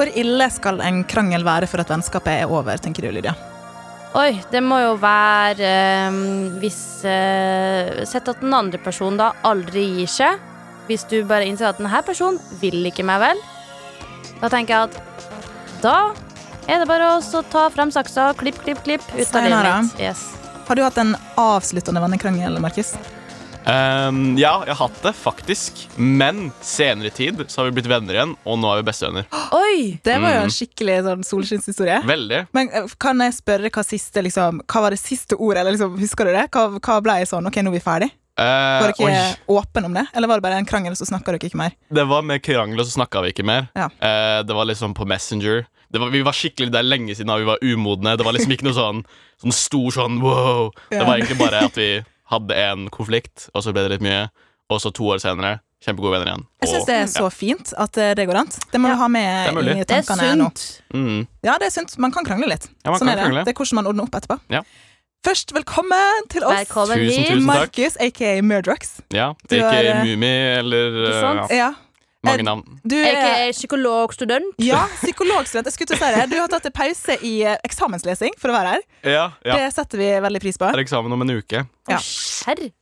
Hvor ille skal en krangel være for at vennskapet er over, tenker du, Lydia? Oi, det må jo være eh, hvis eh, Sett at den andre personen da aldri gir seg. Hvis du bare innser at denne personen vil ikke meg vel. Da tenker jeg at da er det bare å ta frem saksa, klipp, klipp, klipp ut av livet mitt. Yes. Har du hatt en avsluttende vennekrangel, Markus? Ehm, ja, jeg har hatt det, faktisk. Men senere tid så har vi blitt venner igjen, og nå er vi bestevenner. Oi! Det var jo Mm. en skikkelig sånn solskinnshistorie. Veldig. Men eh, kan jeg spørre hva siste liksom, Hva var det siste ordet? Eller liksom, husker du det? Hva, hva ble sånn OK, nå er vi ferdig? Eh, Var dere oi, åpen om det? Eller var det bare en krangel, så snakka dere ikke mer? det var med krangel, og så snakka vi ikke mer. Ja. Eh, det var liksom på Messenger. Det var, vi var skikkelig, det er lenge siden da vi var umodne. Det var liksom ikke noe sånn, sånn stor sånn wow. Det var egentlig bare at vi hadde en konflikt, og så ble det litt mye. Og så to år senere, kjempegode venner igjen. Jeg syns det er så fint at eh, det går an. Det må Ja. du ha med i tankene Det er nå. sunt. ja. mm. Ja, det er sunt. Man kan krangle litt. Ja, man sånn kan er det. krangle. det er hvordan man ordner opp etterpå. Ja. Først, velkommen til oss. Velkommen Tusen, tusen. Markus, aka Murdrux. Ja, aka eh, Mummi eller Ikke eh, sant? ja, Ja. Mange Eh, navn. Du Jeg er er psykologstudent. ja, psykologstudent. Jeg skulle til å si det. Du har tatt en pause i eh, eksamenslesing for å være her. Ja, ja. Det setter vi veldig pris på. Det er eksamen om en uke. Ja.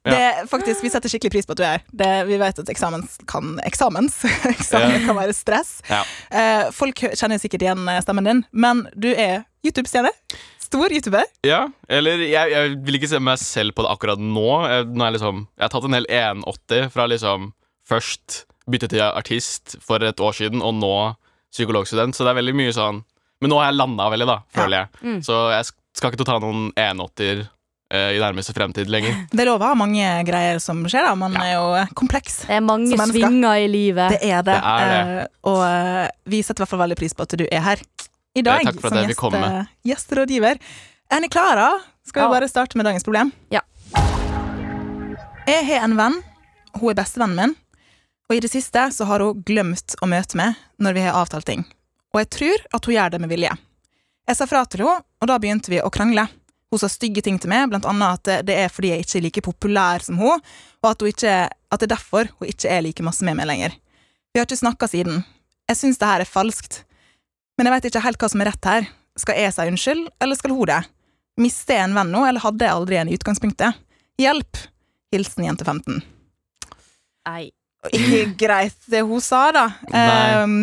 Det, faktisk, vi setter skikkelig pris på at du er her. Det, vi vet at eksamens kan, eksamens eksamen kan være stress. Ja. Eh, folk kjenner sikkert igjen stemmen din, men du er YouTube-stjerne. Stor YouTuber. Ja, eller jeg, jeg vil ikke se meg selv på det akkurat nå. Jeg, nå er jeg, liksom, jeg har tatt en hel 180 fra liksom først bytte til artist for et år siden, og nå psykologstudent, så det er veldig mye sånn Men nå har jeg landa veldig, da, føler jeg. Mm. Så jeg skal ikke ta noen 180-er eh, i nærmeste fremtid lenger. Det er lov å ha mange greier som skjer, da. Man Ja. er jo eh, kompleks. Det er mange svinger i livet. Det er det. Det er det. Uh, og uh, vi setter i hvert fall veldig pris på at du er her i dag takk for at som fikk komme. gjesterådgiver. Er ni klare? Skal vi Ja. bare starte med dagens problem? Ja. Jeg har en venn. Hun er bestevennen min. Og i det siste så har hun glemt å møte meg når vi har avtalt ting. Og jeg tror at hun gjør det med vilje. Jeg sa fra til henne, og da begynte vi å krangle. Hun sa stygge ting til meg, blant annet at det- er fordi jeg ikke er like populær som hun, og at, hun ikke, at det er derfor hun ikke er like masse med meg lenger. Vi har ikke snakka siden. Jeg syns det her er falskt. Men jeg vet ikke helt hva som er rett her. Skal jeg si unnskyld, eller skal hun det? Mister jeg en venn nå, eller hadde jeg aldri en i utgangspunktet? Hjelp! Hilsen jente 15. Nei. Ikke greit det hun sa, da. Um,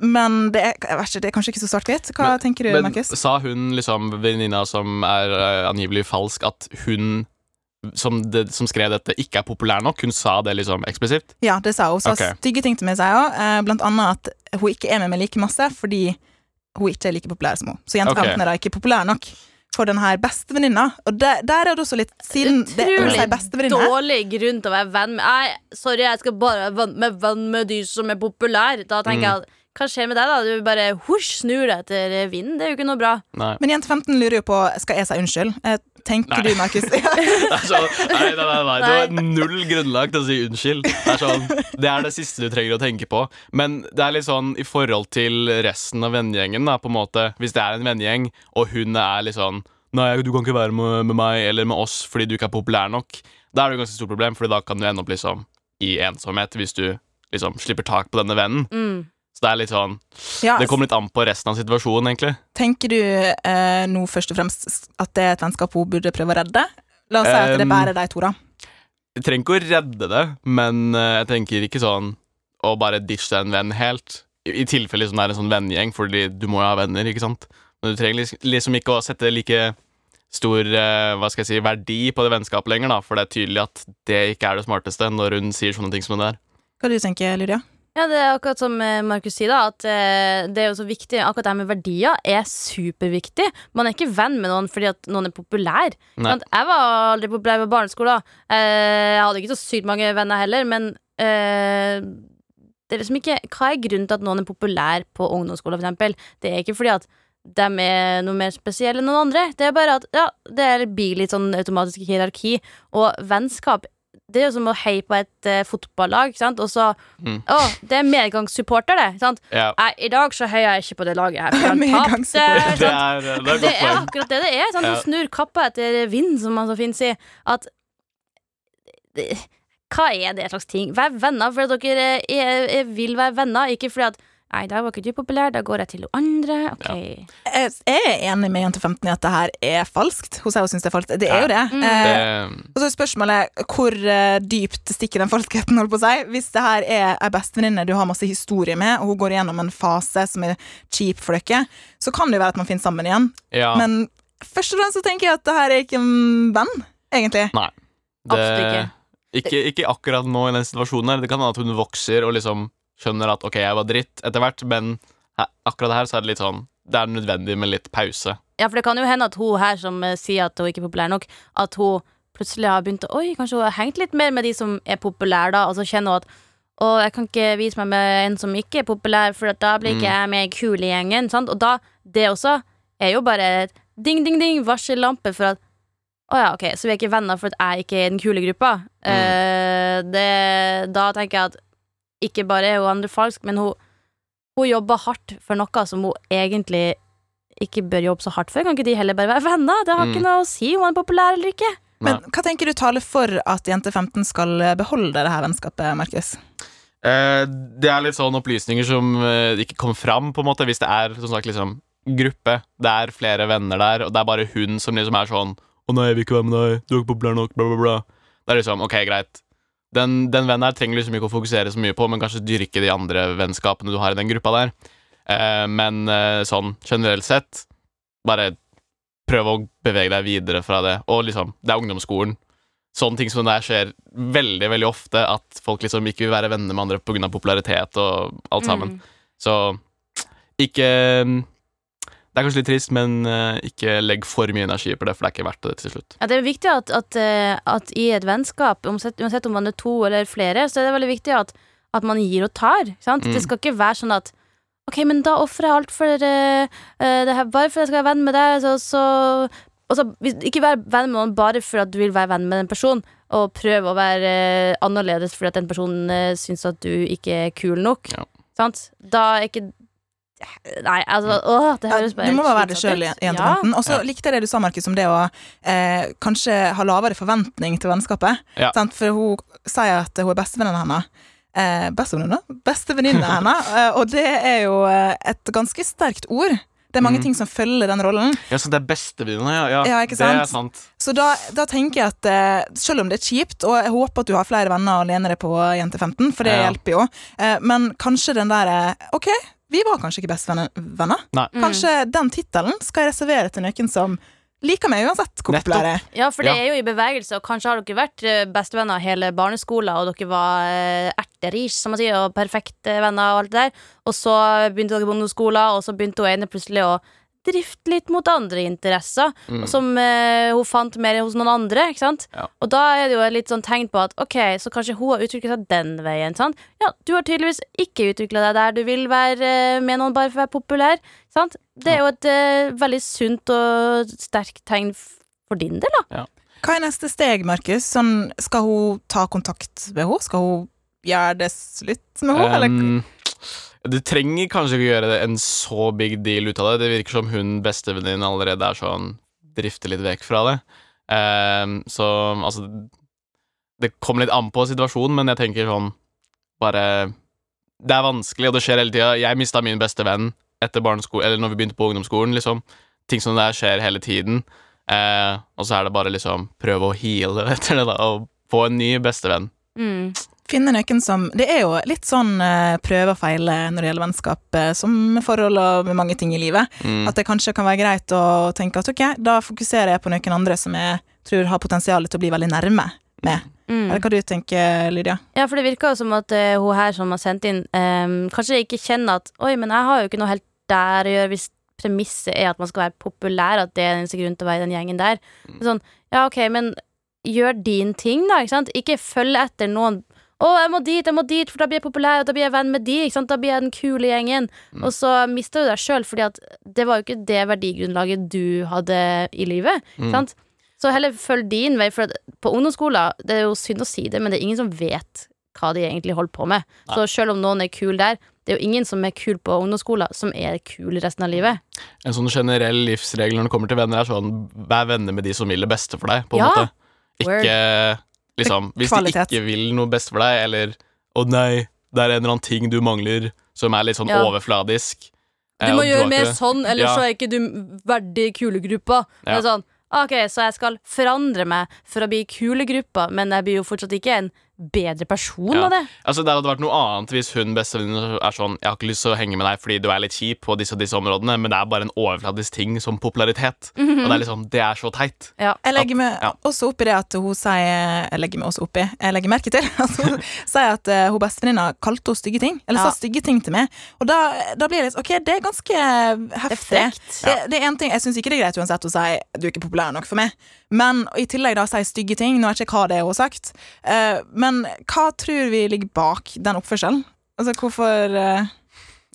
men det er, ikke, det er kanskje ikke så svart-hvitt. Hva Men- tenker du, Men Markus? sa hun, liksom, venninna som er eh, angivelig falsk, at hun som, det, som skrev dette, ikke er populær nok? Hun sa det liksom eksplisitt? Ja, det sa hun. Hun sa okay. stygge ting til meg, sa hun. Eh, blant annet at hun ikke er med meg like masse fordi hun ikke er like populær som hun. Så jente okay. 15 er da ikke populær nok for den her bestevenninna. Og der, der er det også litt Siden det å si Utrolig dårlig grunn til å være venn med Nei, sorry, jeg skal bare være venn med, venn med de som er populære. Da tenker Mm. jeg at hva skjer med deg, da? Du bare husj, snur deg etter vinden. Det er jo ikke noe bra. Nei. Men jente 15 lurer jo på Skal jeg si unnskyld. Eh, tenker Nei. du, Markus? Det er sånn, nei, nei, nei, nei, Du har null grunnlag til å si unnskyld. Det er, sånn, det er det siste du trenger å tenke på. Men det er litt sånn i forhold til resten av vennegjengen. da, på en måte Hvis det er en vennegjeng, og hun er litt sånn Nei, du kan ikke være med, med meg eller med oss fordi du ikke er populær nok. Da er det et ganske stort problem, Fordi da kan du ende opp liksom i ensomhet hvis du liksom slipper tak på denne vennen. Mm. Så det er litt sånn Ja, Det kommer litt an på resten av situasjonen, egentlig. Tenker du eh, nå først og fremst at det er et vennskap hun burde prøve å redde? La oss si at det er Um, de to, da. Jeg trenger ikke å redde det, men eh, jeg tenker ikke sånn å bare ditche en venn helt. I, i tilfelle liksom det er en sånn vennegjeng, fordi du må jo ha venner, ikke sant. Men du trenger liksom ikke å sette like stor eh, hva skal jeg si, verdi på det vennskapet lenger, da, for det er tydelig at det ikke er det smarteste når hun sier sånne ting som det der. Hva du tenker Lydia? Ja, det er akkurat som eh, Markus sier, da. At eh, det er jo så viktig Akkurat det her med verdier er superviktig. Man er ikke venn med noen fordi at noen er populær. Nei. Jeg var aldri populær på barneskolen. Eh, jeg hadde ikke så sykt mange venner heller, men det er liksom ikke Hva er grunnen til at noen er populær på ungdomsskolen, eksempel? Det er ikke fordi at de er noe mer spesielle enn noen andre. Det er bare at ja, det blir litt sånn automatisk hierarki. Og vennskap det er jo som å heie på et uh, fotballag, sant? og så Mm. Å, det er medgangssupporter, det. Sant? Ja. I dag så heier jeg ikke på det laget her. for han tapte, Det er, det er Det er akkurat det det er. Sant? Ja. Du snur kappa etter vind, som man så fint sier. At det- Hva er det slags ting? Vær venner fordi dere er, er, vil være venner, ikke fordi at Nei, der var ikke du populær, da går jeg til noen andre. Ok. Jeg jeg er enig med Jente 15 i at det her er falskt. Hun sier hun syns det er falskt. Det er jo det. Mm. Eh, og så er spørsmålet hvor eh, dypt stikker den falskheten, holdt på å si. Hvis det her er ei bestevenninne du har masse historie med, og hun går igjennom en fase som er kjip for dere, så kan det jo være at man finner sammen igjen. ja. Men først og fremst så tenker jeg at det her er ikke en venn, egentlig. Nei. Absolutt ikke. ikke. Ikke akkurat nå i den situasjonen her. Det kan være at hun vokser og liksom skjønner at ok, jeg var dritt etter hvert, men akkurat her så er det litt sånn Det er nødvendig med litt pause. Ja, for det kan jo hende at hun her som eh, sier at hun ikke er populær nok, at hun plutselig har begynt å Oi, kanskje hun har hengt litt mer med de som er populære, da, og så kjenner hun at å, jeg kan ikke vise meg med en som ikke er populær, for da blir ikke Mm. jeg med i gjengen. Sant? Og da, det også, er jo bare et ding, ding, ding, varsellampe for at å ja, ok, så vi er ikke venner for at jeg ikke er i den kule gruppa. Eh, det, da tenker jeg at ikke bare er hun andre falsk, men hun, hun jobber hardt for noe som hun egentlig ikke bør jobbe så hardt for. Kan ikke de heller bare være venner? Det har Mm. ikke noe å si om han er populær eller ikke. Men hva tenker du taler for at Jente 15 skal beholde det her vennskapet, Markus? Eh, det er litt sånn opplysninger som eh, ikke kommer fram, på en måte, hvis det er som sagt liksom gruppe. Det er flere venner der, og det er bare hun som liksom er sånn 'Å nei, jeg vil ikke være med deg. Du er ikke populær nok.' Bla, bla, bla. Det er liksom OK, greit. Den, den vennen her trenger liksom ikke å fokusere så mye på, men kanskje dyrke de andre vennskapene du har i den gruppa der. Eh, men eh, sånn generelt sett, bare prøv å bevege deg videre fra det. Og liksom, det er ungdomsskolen. Sånne ting som det der skjer veldig veldig ofte, at folk liksom ikke vil være venner med andre pga. popularitet og alt sammen. Mm. Så ikke Det er kanskje litt trist, men eh, ikke legg for mye energi på det, for det er ikke verdt det til slutt. Ja, det er viktig at, at, eh, at i et vennskap, uansett, om man er to eller flere, så er det veldig viktig at, at man gir og tar. Sant? Mm. Det skal ikke være sånn at Ok, men da ofrer jeg alt for eh, eh, det her, bare for jeg skal være venn med deg, så, så Altså, ikke vær venn med noen bare for at du vil være venn med den personen, og prøve å være eh, annerledes fordi at den personen uh, syns at du ikke er kul nok. Ja. Sant? Da er ikke Nei, altså Åh, det høres bare du må bare være deg sjøl, i Jente Ja. 15. Og så Ja. likte jeg det du sa, Markus, om det å eh, kanskje ha lavere forventning til vennskapet. Ja. Sant? For hun sier at hun er bestevenninna hennes. Eh, bestevenninna? Bestevenninna hennes. Eh, og det er jo eh, et ganske sterkt ord. Det er mange Mm. ting som følger den rollen. Ja, så det er bestevenninna, ja. ja. Ja, ikke Det er sant? Så da, da tenker jeg at eh, selv om det er kjipt, og jeg håper at du har flere venner å lene deg på, Jente 15, for det Ja. hjelper jo, eh, men kanskje den der eh, Ok, vi var kanskje ikke bestevenner. Kanskje Mm. Kanskje den tittelen skal jeg reservere til noen som liker meg uansett hvor Nettopp. populær jeg er. Ja, for det Ja. er jo i bevegelse, og kanskje har dere vært eh, bestevenner hele barneskolen, og dere var eh, som man sier, og perfekte venner og alt det der, og så begynte dere på ungdomsskolen, og så begynte hun ene plutselig å drifte litt mot andre interesser, Mm. som eh, hun fant mer hos noen andre, ikke sant? Ja. Og da er det jo et litt sånn tegn på at ok, så kanskje hun har utviklet seg den veien, sant? Ja, du har tydeligvis ikke utviklet deg der du vil være eh, med noen bare for å være populær, sant? Det er jo et eh, veldig sunt og sterkt tegn for din del, da. Hva er neste steg, Markus? Sånn, skal hun ta kontakt med henne? Skal hun gjøre det slutt med henne? eller? Du trenger kanskje ikke gjøre det en så big deal ut av det. Det virker som hun bestevenninnen allerede er sånn drifter litt vekk fra det. Um, så altså Det kommer litt an på situasjonen, men jeg tenker sånn Bare Det er vanskelig, og det skjer hele tida. Jeg mista min beste venn etter barneskolen, eller når vi begynte på ungdomsskolen, liksom. Ting som det der skjer hele tiden. Uh, og så er det bare liksom prøve å heale etter det, da, og få en ny bestevenn. Mm. Finne noen som Det er jo litt sånn eh, prøve og feile når det gjelder vennskap, eh, som forhold og med mange ting i livet. Mm. At det kanskje kan være greit å tenke at ok, da fokuserer jeg på noen andre som jeg tror har potensial til å bli veldig nærme med. Mm. Eller hva du tenker, Lydia? Ja, for det virker jo som at uh, hun her som har sendt inn, um, kanskje ikke kjenner at Oi, men jeg har jo ikke noe helt der å gjøre hvis premisset er at man skal være populær, at det er den eneste grunnen til å være i den gjengen der. Sånn, ja, ok, men gjør din ting, da, ikke sant? Ikke følg etter noen Å, jeg må dit, jeg må dit, for da blir jeg populær, og da blir jeg venn med de. Ikke sant? Da blir jeg den kule gjengen. Mm. Og så mister du deg sjøl, fordi at det var jo ikke det verdigrunnlaget du hadde i livet. Mm. Sant? Så heller følg din vei, for at på ungdomsskolen Det er jo synd å si det, men det er ingen som vet hva de egentlig holder på med. Så selv om noen er kul der, det er jo ingen som er kul på ungdomsskolen, som er kul resten av livet. En sånn generell livsregel når det kommer til venner, er sånn vær venner med de som vil det beste for deg, på en Ja. måte. Word. Liksom Hvis de ikke vil noe best for deg, eller å nei, det er en eller annen ting du mangler som er litt sånn Ja. overfladisk Du eh, må eh, gjøre mer ikke sånn, ellers Ja. så er ikke du verdig kulegruppa. Ja. sånn, ok, så jeg skal forandre meg for å bli kulegruppa, men jeg blir jo fortsatt ikke en bedre person Ja. av det. Altså Det hadde vært noe annet hvis hun bestevenninna er sånn Jeg har ikke lyst til å henge med deg fordi du er litt kjip på disse og disse områdene, men det er bare en overfladisk ting som popularitet. Og det er liksom, det er så teit. Ja. Jeg legger meg Ja. også opp i det at hun sier Jeg legger meg også opp i Jeg legger merke til at hun sier at eh, hun bestevenninna kalte henne stygge ting. Eller Ja. sa stygge ting til meg. Og da, da blir det litt OK, det er ganske er heftig. Det, det er en ting, Jeg syns ikke det er greit uansett å si du er ikke populær nok for meg. Men i tillegg da sier stygge ting. Nå vet jeg ikke hva det er hun har sagt. Eh, men hva tror vi ligger bak den oppførselen? Altså hvorfor eh,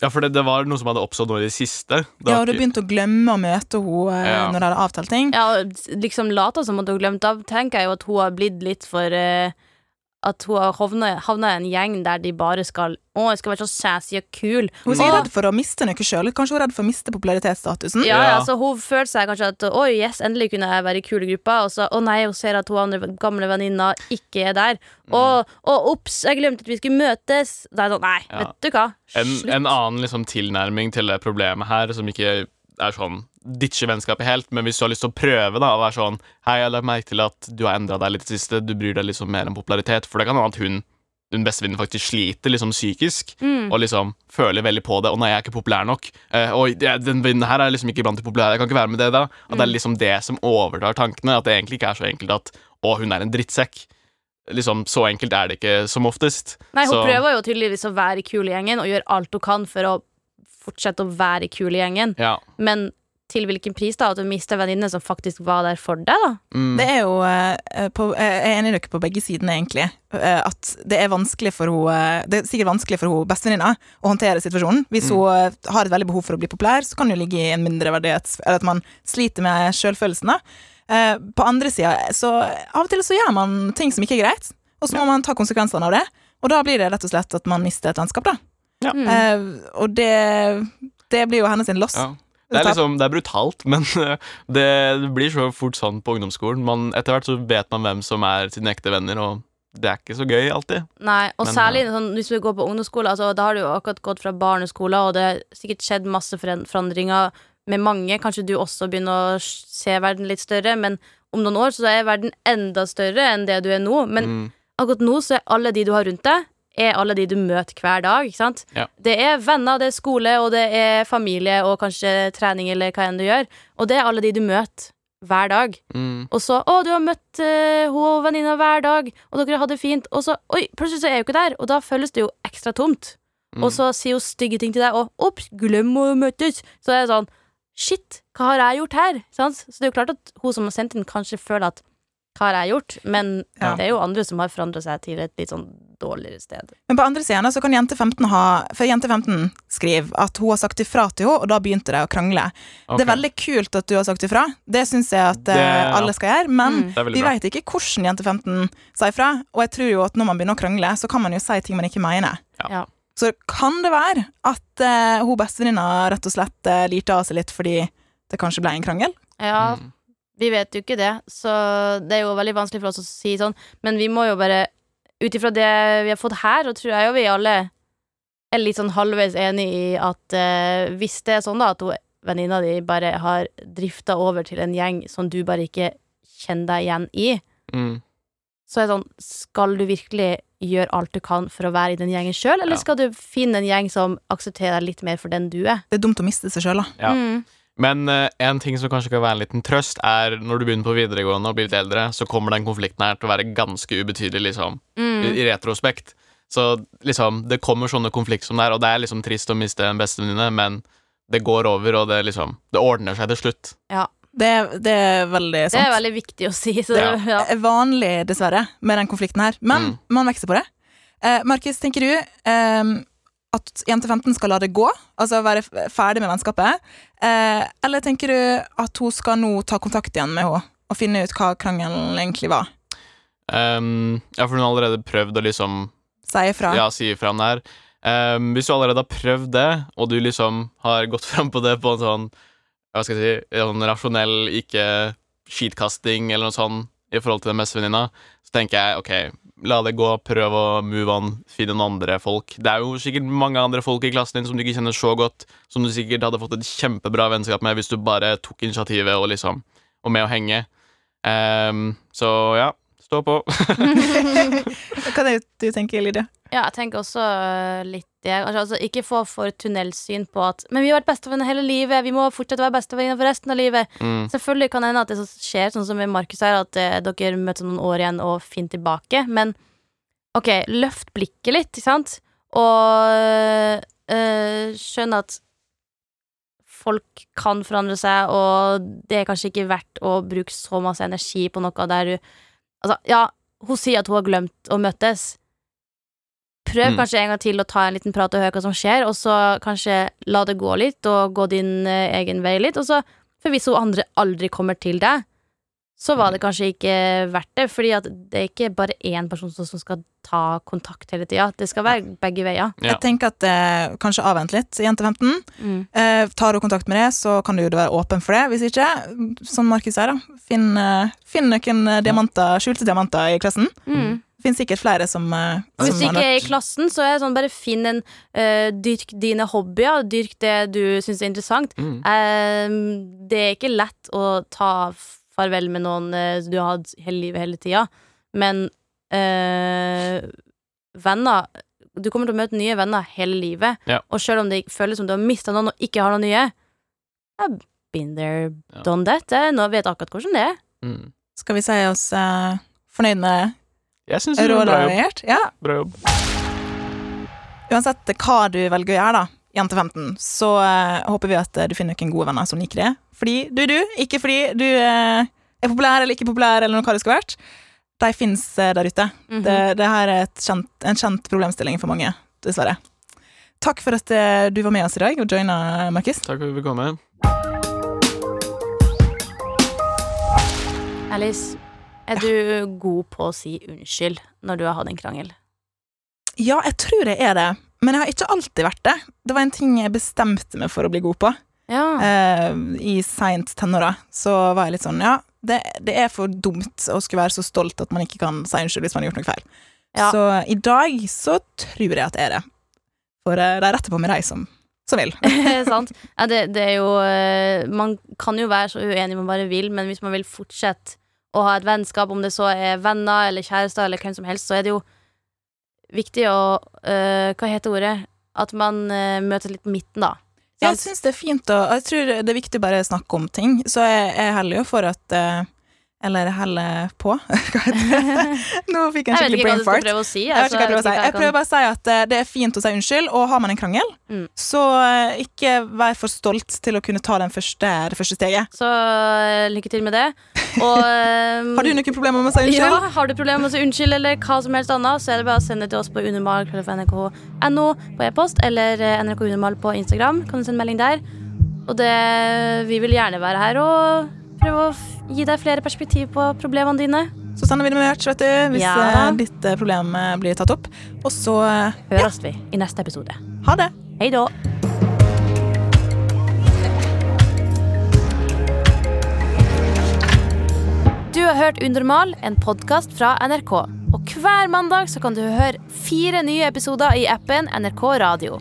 Ja, for det, det var noe som hadde oppstått nå i det siste. Det Ja, og du ikke- begynte å glemme å møte henne eh, Ja. når dere hadde avtalt ting. Ja, og liksom later som at hun glemte av, tenker jeg jo at hun har blitt litt for eh, At hun har havna i en gjeng der de bare skal Å, jeg skal være så sassy og kul. Hun er sikkert redd for å miste noe sjøl. Kanskje hun er redd for å miste popularitetsstatusen. Ja, ja, Altså, så hun følte seg kanskje at Oi, yes, endelig kunne jeg være i kulegruppa. Og så å nei, hun ser at hun andre gamle venninna ikke er der. Og, og ops, jeg glemte at vi skulle møtes. Da er det sånn, nei, Ja. vet du hva. En, en annen liksom tilnærming til det problemet her, som ikke er sånn ditche vennskapet helt, men hvis du har lyst til å prøve da, å være sånn Hei, jeg har lagt merke til at du har endra deg litt i det siste, du bryr deg liksom mer om popularitet, for det kan hende at hun hun bestevenninnen faktisk sliter liksom psykisk Mm. og liksom føler veldig på det. 'Å nei, jeg er ikke populær nok.' Eh, og den vennen her er liksom ikke blant de populære. Jeg kan ikke være med det, da. At det er liksom det som overtar tankene. At det egentlig ikke er så enkelt at 'Å, hun er en drittsekk'. Liksom, Så enkelt er det ikke som oftest. Nei, hun Så- prøver jo tydeligvis å være kul i gjengen og gjør alt hun kan for å fortsette å være kul i gjengen. Ja. Men til hvilken pris, da? At du mister venninne som faktisk var der for deg, da? Mm. Det er jo uh, på, Jeg er enig i dere på begge sidene, egentlig. Uh, At det er vanskelig for henne Det er sikkert vanskelig for henne bestevenninna å håndtere situasjonen. Hvis hun eh, har et veldig behov for å bli populær, så kan det jo ligge i en mindreverdighet Eller at man sliter med sjølfølelsen. da. Eh, På andre sida så Av og til så gjør man ting som ikke er greit, og så må man ta konsekvensene av det. Og da blir det rett og slett at man mister et vennskap, da. Ja. Mm. Eh, og det, det blir jo hennes sin loss. Ja. Det er liksom, det er brutalt, men eh, det, det blir så fort sånn på ungdomsskolen. Man, etter hvert så vet man hvem som er sine ekte venner, og det er ikke så gøy alltid. Nei, og Men, særlig sånn, hvis du går på ungdomsskole, altså, da har du jo akkurat gått fra barneskole, og det har sikkert skjedd masse forandringer med mange. Kanskje du også begynner å se verden litt større, men om noen år så er verden enda større enn det du er nå. Men Mm. akkurat nå så er alle de du har rundt deg, er alle de du møter hver dag. Ja. Det er venner, det er skole, og det er familie, og kanskje trening, eller hva enn du gjør. Og det er alle de du møter hver dag. Mm. Og så 'Å, du har møtt uh, hun og venninna hver dag, og dere har det fint.' Og så Oi, plutselig så er hun ikke der, og da føles det jo ekstra tomt. Mm. Og så sier hun stygge ting til deg, og 'Ops, glem å møtes'. Så det er sånn Shit, hva har jeg gjort her? Så det er jo klart at hun som har sendt inn, kanskje føler at har jeg gjort? Men Ja. det er jo andre som har forandra seg til et litt sånn dårligere sted. Men på andre siden så kan jente 15 ha For jente 15 skriver at hun har sagt ifra til henne, og da begynte det å krangle. Det er veldig kult at du har sagt ifra. Det syns jeg at det, Det- alle skal gjøre. Men Mm. Vi veit ikke hvordan jente 15 sa ifra. Og jeg tror jo at når man begynner å krangle, så kan man jo si ting man ikke mener. Ja. Ja. Så kan det være at uh, hun bestevenninna rett og slett uh, lirte av seg litt fordi det kanskje ble en krangel? Ja, Mm. Vi vet jo ikke det, så det er jo veldig vanskelig for oss å si sånn. Men vi må jo bare, ut ifra det vi har fått her, så tror jeg jo vi alle er litt sånn halvveis enig i at eh, hvis det er sånn da at venninna di bare har drifta over til en gjeng som du bare ikke kjenner deg igjen i, Mm. så er det sånn Skal du virkelig gjøre alt du kan for å være i den gjengen sjøl, eller Ja. skal du finne en gjeng som aksepterer deg litt mer for den du er? Det er dumt å miste seg sjøl, da. Ja. Mm. Men eh, en ting som kanskje kan være en liten trøst, er når du begynner på videregående og blir litt eldre, så kommer den konflikten her til å være ganske ubetydelig, liksom, Mm. i, i retrospekt. Så liksom, det kommer sånne konflikter som det er, og det er liksom trist å miste en bestevenninne, men det går over, og det liksom Det ordner seg til slutt. Det, er- det er veldig Det er veldig viktig å si. Så, Ja. ja. er vanlig, dessverre, med den konflikten her. Men Mm. man vokser på det. Eh, Markus, tenker du eh, at jente 15 skal la det gå? Altså være ferdig med vennskapet? Eh, eller tenker du at hun skal nå ta kontakt igjen med henne og finne ut hva krangelen egentlig var? Um, ja, for hun har allerede prøvd å liksom Si ifra? ja, si ifra om det her. Um, hvis du allerede har prøvd det, og du liksom har gått fram på det på en sånn Hva skal jeg si En rasjonell, ikke skitkasting eller noe sånt i forhold til den bestevenninna, så tenker jeg OK, la det gå, prøv å move on, finn noen andre folk. Det er jo sikkert mange andre folk i klassen din som du ikke kjenner så godt, som du sikkert hadde fått et kjempebra vennskap med hvis du bare tok initiativet og liksom Og med å henge. Um, så ja, stå på. Hva er det du tenker, Lydia? Ja, jeg tenker også øh, litt det. Altså, altså, ikke få for tunnelsyn på at Men vi har vært bestevenner hele livet, vi må fortsette å være bestevenner for resten av livet. Mm. Selvfølgelig kan det hende at det så skjer, sånn som med Markus her, at eh, dere møtes om noen år igjen og finner tilbake. Men OK, løft blikket litt, ikke sant? Og øh, skjønn at folk kan forandre seg, og det er kanskje ikke verdt å bruke så masse energi på noe der du Altså, ja, hun sier at hun har glemt å møtes. Prøv Mm. kanskje en gang til å ta en liten prat og høre hva som skjer, og så kanskje la det gå litt, og gå din eh, egen vei litt. Og så, for hvis hun andre aldri kommer til deg, så var det kanskje ikke verdt det, fordi at det er ikke bare én person som skal ta kontakt hele tida. Det skal være begge veier. Ja. Jeg tenker at eh, kanskje avvent litt, jente 15. Mm. Eh, tar du kontakt med det, så kan du jo være åpen for det. Hvis ikke, som Markus sier, da, finn, eh, finn noen eh, diamanter, skjulte diamanter i klassen. Mm. Det finnes sikkert flere som, eh, hvis du ikke er i klassen, så er det sånn bare finn en uh, Dyrk dine hobbyer, dyrk det du syns er interessant. Mm. Uh, det er ikke lett å ta farvel med noen eh, du har hatt hele livet hele tida, men øh, venner Du kommer til å møte nye venner hele livet, Ja. og selv om det føles som du har mista noen og ikke har noen nye I've been there, Ja. done that. Nå vet jeg akkurat hvordan det er. Mm. Skal vi si oss uh, fornøyd med Jeg syns det var bra jobb. Ja. Bra jobb. Uansett hva du velger å gjøre, da, jente 15, så uh, håper vi at du finner noen gode venner som liker det. Fordi du er du, ikke fordi du eh, er populær eller ikke populær, eller noe hva det skulle vært. De fins der ute. Mhm. det, det her er et kjent, en kjent problemstilling for mange, dessverre. Takk for at eh, du var med oss i dag og joina, Markus. Takk for at du fikk komme. Alice, er du god på å si unnskyld når du har hatt en krangel? Ja, jeg tror jeg er det, men jeg har ikke alltid vært det. Det var en ting jeg bestemte meg for å bli god på. Ja. eh, i seint tenåra, så var jeg litt sånn Ja, det, det er for dumt å skulle være så stolt at man ikke kan si unnskyld hvis man har gjort noe feil. Ja. Så i dag så tror jeg at det er det. For eh, de retter på med de som, som vil. Sant? Ja, det, det er jo eh, Man kan jo være så uenig man bare vil, men hvis man vil fortsette å ha et vennskap, om det så er venner eller kjærester eller hvem som helst, så er det jo viktig å eh, Hva heter ordet? At man uh, møtes litt midten, da. Jeg syns det er fint og Jeg tror det er viktig bare å snakke om ting, så jeg, er jo for at eh, Eller heller på. Hva heter det? Nå fikk jeg en Jeg vet skikkelig ikke hva brain du skal fart. prøve å si. Jeg vet altså, ikke hva jeg prøve å si. Jeg prøver bare å si at eh, det er fint å si unnskyld, og har man en krangel, Mm. så eh, ikke vær for stolt til å kunne ta den første, det første steget. Så eh, lykke til med det. Og Har du noen problemer med å si unnskyld? Ja, har du problemer med å si unnskyld eller hva som helst annet, så er det bare å sende det til oss på unormal.nrk.no på e-post eller nrkunormal på Instagram. Kan du sende melding der. Og det, vi vil gjerne være her og prøve å gi deg flere perspektiv på problemene dine. Så sender vi det merch, vet du, hvis Ja. eh, ditt eh, problem eh, blir tatt opp. Og så Høres vi i neste episode. ha det! Hei da. Du har hørt Unormal, en podkast fra NRK. Og hver mandag så kan du høre fire nye episoder i appen NRK Radio.